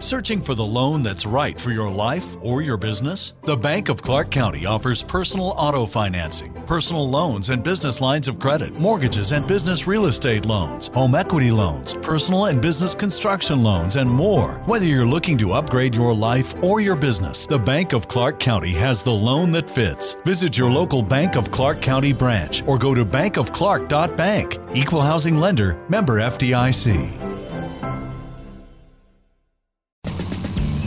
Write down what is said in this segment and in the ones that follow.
Searching for the loan that's right for your life or your business? The Bank of Clark County offers personal auto financing, personal loans and business lines of credit, mortgages and business real estate loans, home equity loans, personal and business construction loans, and more. Whether you're looking to upgrade your life or your business, the Bank of Clark County has the loan that fits. Visit your local Bank of Clark County branch or go to bankofclark.bank. Equal housing lender, member FDIC.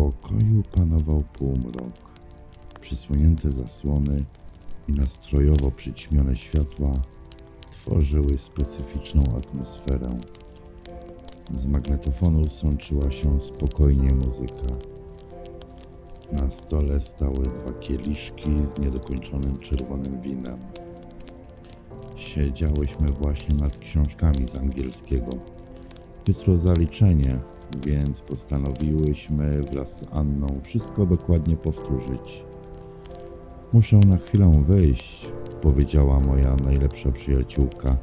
Pokoju panował półmrok. Przysłonięte zasłony i nastrojowo przyćmione światła tworzyły specyficzną atmosferę. Z magnetofonu sączyła się spokojnie muzyka. Na stole stały dwa kieliszki z niedokończonym czerwonym winem. Siedziałyśmy właśnie nad książkami z angielskiego. Jutro zaliczenie, więc postanowiłyśmy wraz z Anną wszystko dokładnie powtórzyć. Muszę na chwilę wyjść, powiedziała moja najlepsza przyjaciółka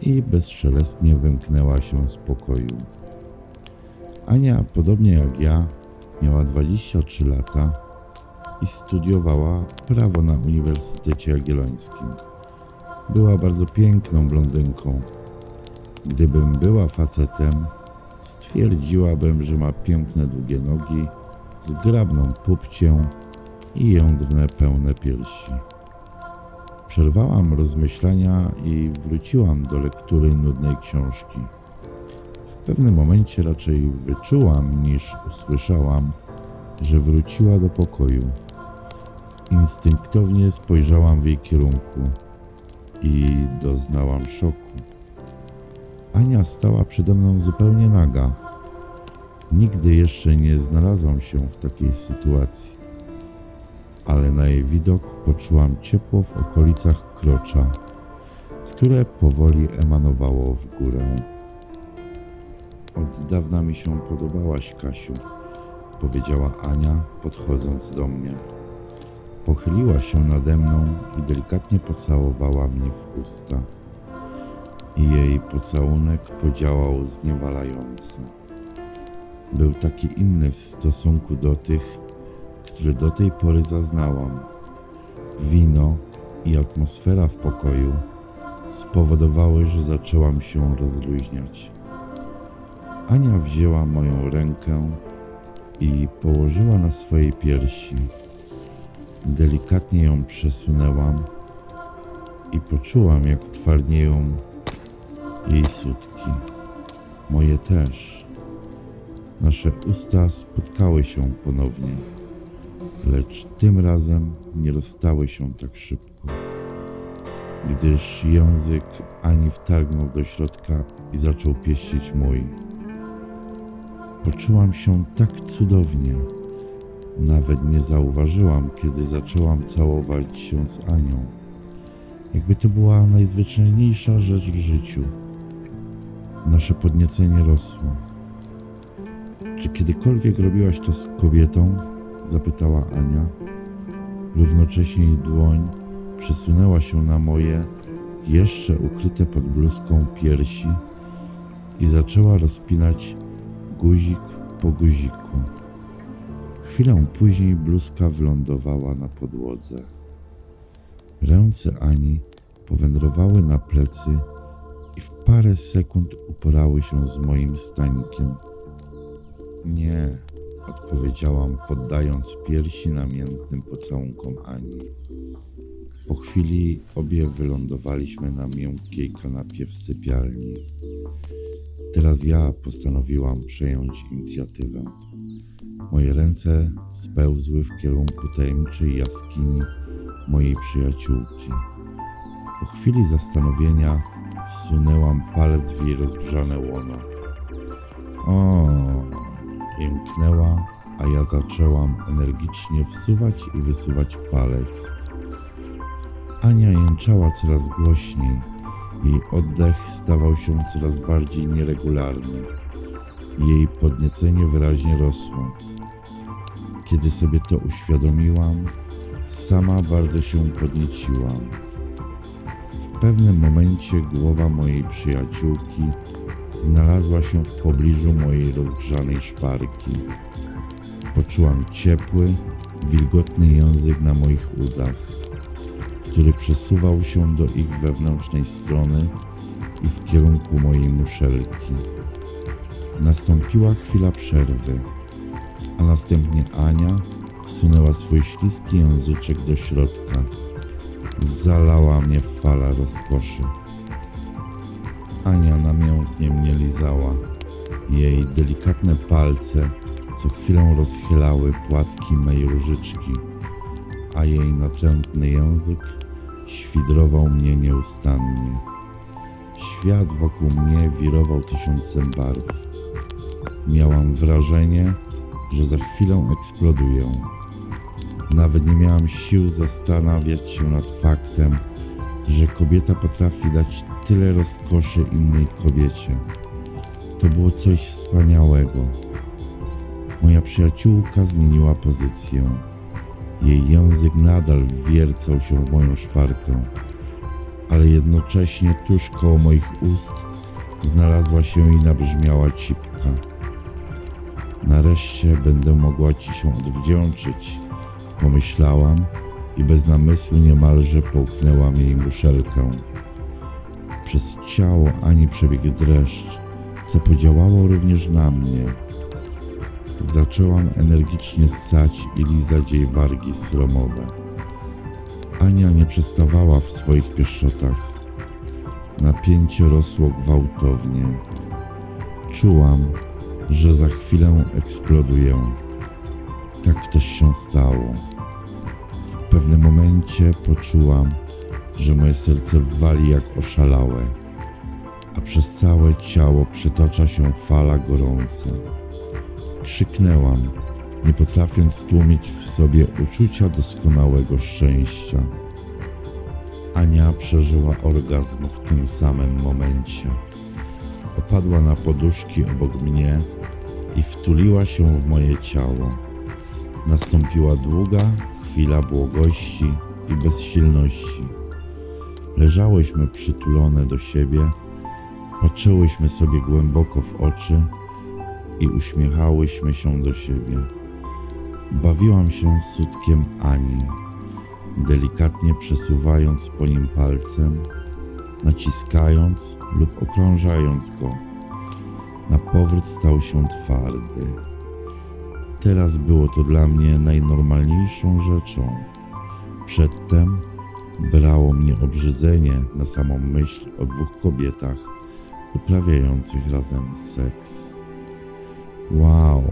i bezszelestnie wymknęła się z pokoju. Ania, podobnie jak ja, miała 23 lata i studiowała prawo na Uniwersytecie Jagiellońskim. Była bardzo piękną blondynką. Gdybym była facetem, stwierdziłabym, że ma piękne długie nogi, zgrabną pupcię i jądrne pełne piersi. Przerwałam rozmyślania i wróciłam do lektury nudnej książki. W pewnym momencie raczej wyczułam niż usłyszałam, że wróciła do pokoju. Instynktownie spojrzałam w jej kierunku i doznałam szoku. Ania stała przede mną zupełnie naga. Nigdy jeszcze nie znalazłam się w takiej sytuacji, ale na jej widok poczułam ciepło w okolicach krocza, które powoli emanowało w górę. Od dawna mi się podobałaś, Kasiu, powiedziała Ania, podchodząc do mnie. Pochyliła się nade mną i delikatnie pocałowała mnie w usta i jej pocałunek podziałał zniewalająco. Był taki inny w stosunku do tych, które do tej pory zaznałam. Wino i atmosfera w pokoju spowodowały, że zaczęłam się rozluźniać. Ania wzięła moją rękę i położyła na swojej piersi. Delikatnie ją przesunęłam i poczułam, jak twardnieją jej sutki, moje też. Nasze usta spotkały się ponownie, lecz tym razem nie rozstały się tak szybko, gdyż język Ani wtargnął do środka i zaczął pieścić mój. Poczułam się tak cudownie. Nawet nie zauważyłam, kiedy zaczęłam całować się z Anią. Jakby to była najzwyczajniejsza rzecz w życiu. Nasze podniecenie rosło. Czy kiedykolwiek robiłaś to z kobietą? zapytała Ania. Równocześnie jej dłoń przesunęła się na moje, jeszcze ukryte pod bluzką piersi i zaczęła rozpinać guzik po guziku. Chwilę później bluzka wylądowała na podłodze. Ręce Ani powędrowały na plecy i w parę sekund uporały się z moim stanikiem. Nie, odpowiedziałam, poddając piersi namiętnym pocałunkom Ani. Po chwili obie wylądowaliśmy na miękkiej kanapie w sypialni. Teraz ja postanowiłam przejąć inicjatywę. Moje ręce spełzły w kierunku tajemniczej jaskini mojej przyjaciółki. Po chwili zastanowienia wsunęłam palec w jej rozgrzane łono. O, jęknęła, a ja zaczęłam energicznie wsuwać i wysuwać palec. Ania jęczała coraz głośniej. Jej oddech stawał się coraz bardziej nieregularny. Jej podniecenie wyraźnie rosło. Kiedy sobie to uświadomiłam, sama bardzo się podnieciłam. W pewnym momencie głowa mojej przyjaciółki znalazła się w pobliżu mojej rozgrzanej szparki. Poczułam ciepły, wilgotny język na moich udach, który przesuwał się do ich wewnętrznej strony i w kierunku mojej muszelki. Nastąpiła chwila przerwy, a następnie Ania wsunęła swój śliski języczek do środka. Zalała mnie fala rozkoszy. Ania namiętnie mnie lizała. Jej delikatne palce co chwilę rozchylały płatki mej różyczki, a jej natrętny język świdrował mnie nieustannie. Świat wokół mnie wirował tysiącem barw. Miałam wrażenie, że za chwilę eksploduję. Nawet nie miałam sił zastanawiać się nad faktem, że kobieta potrafi dać tyle rozkoszy innej kobiecie. To było coś wspaniałego. Moja przyjaciółka zmieniła pozycję. Jej język nadal wiercał się w moją szparkę, ale jednocześnie tuż koło moich ust znalazła się i nabrzmiała cipka. Nareszcie będę mogła ci się odwdzięczyć, pomyślałam i bez namysłu niemalże połknęłam jej muszelkę. Przez ciało Ani przebiegł dreszcz, co podziałało również na mnie. Zaczęłam energicznie ssać i lizać jej wargi sromowe. Ania nie przestawała w swoich pieszczotach. Napięcie rosło gwałtownie. Czułam, że za chwilę eksploduję. Tak też się stało. Pewnym momencie poczułam, że moje serce wali jak oszalałe, a przez całe ciało przetacza się fala gorąca. Krzyknęłam, nie potrafiąc tłumić w sobie uczucia doskonałego szczęścia. Ania przeżyła orgazm w tym samym momencie. Opadła na poduszki obok mnie i wtuliła się w moje ciało. Nastąpiła długa chwila błogości i bezsilności. Leżałyśmy przytulone do siebie, patrzyłyśmy sobie głęboko w oczy i uśmiechałyśmy się do siebie. Bawiłam się sutkiem Ani, delikatnie przesuwając po nim palcem, naciskając lub okrążając go. Na powrót stał się twardy. Teraz było to dla mnie najnormalniejszą rzeczą. Przedtem brało mnie obrzydzenie na samą myśl o dwóch kobietach uprawiających razem seks. Wow,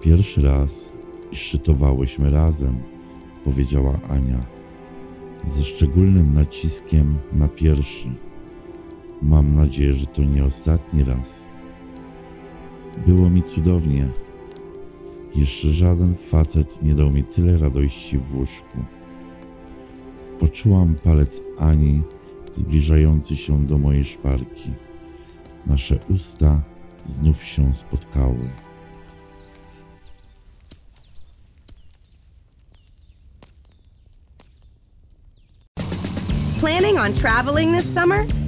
pierwszy raz szczytowałyśmy razem, powiedziała Ania, ze szczególnym naciskiem na pierwszy. Mam nadzieję, że to nie ostatni raz. Było mi cudownie. Jeszcze żaden facet nie dał mi tyle radości w łóżku. Poczułam palec Ani zbliżający się do mojej szparki. Nasze usta znów się spotkały. Planning on traveling this summer?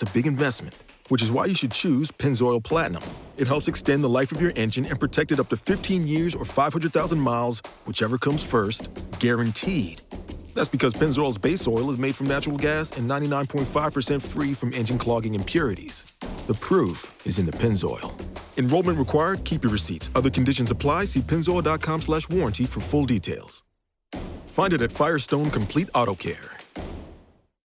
it's a big investment, which is why you should choose Pennzoil Platinum. It helps extend the life of your engine and protect it up to 15 years or 500,000 miles, whichever comes first, guaranteed. That's because Pennzoil's base oil is made from natural gas and 99.5% free from engine clogging impurities. The proof is in the Pennzoil. Enrollment required. Keep your receipts. Other conditions apply. See pennzoil.com slash warranty for full details. Find it at Firestone Complete Auto Care.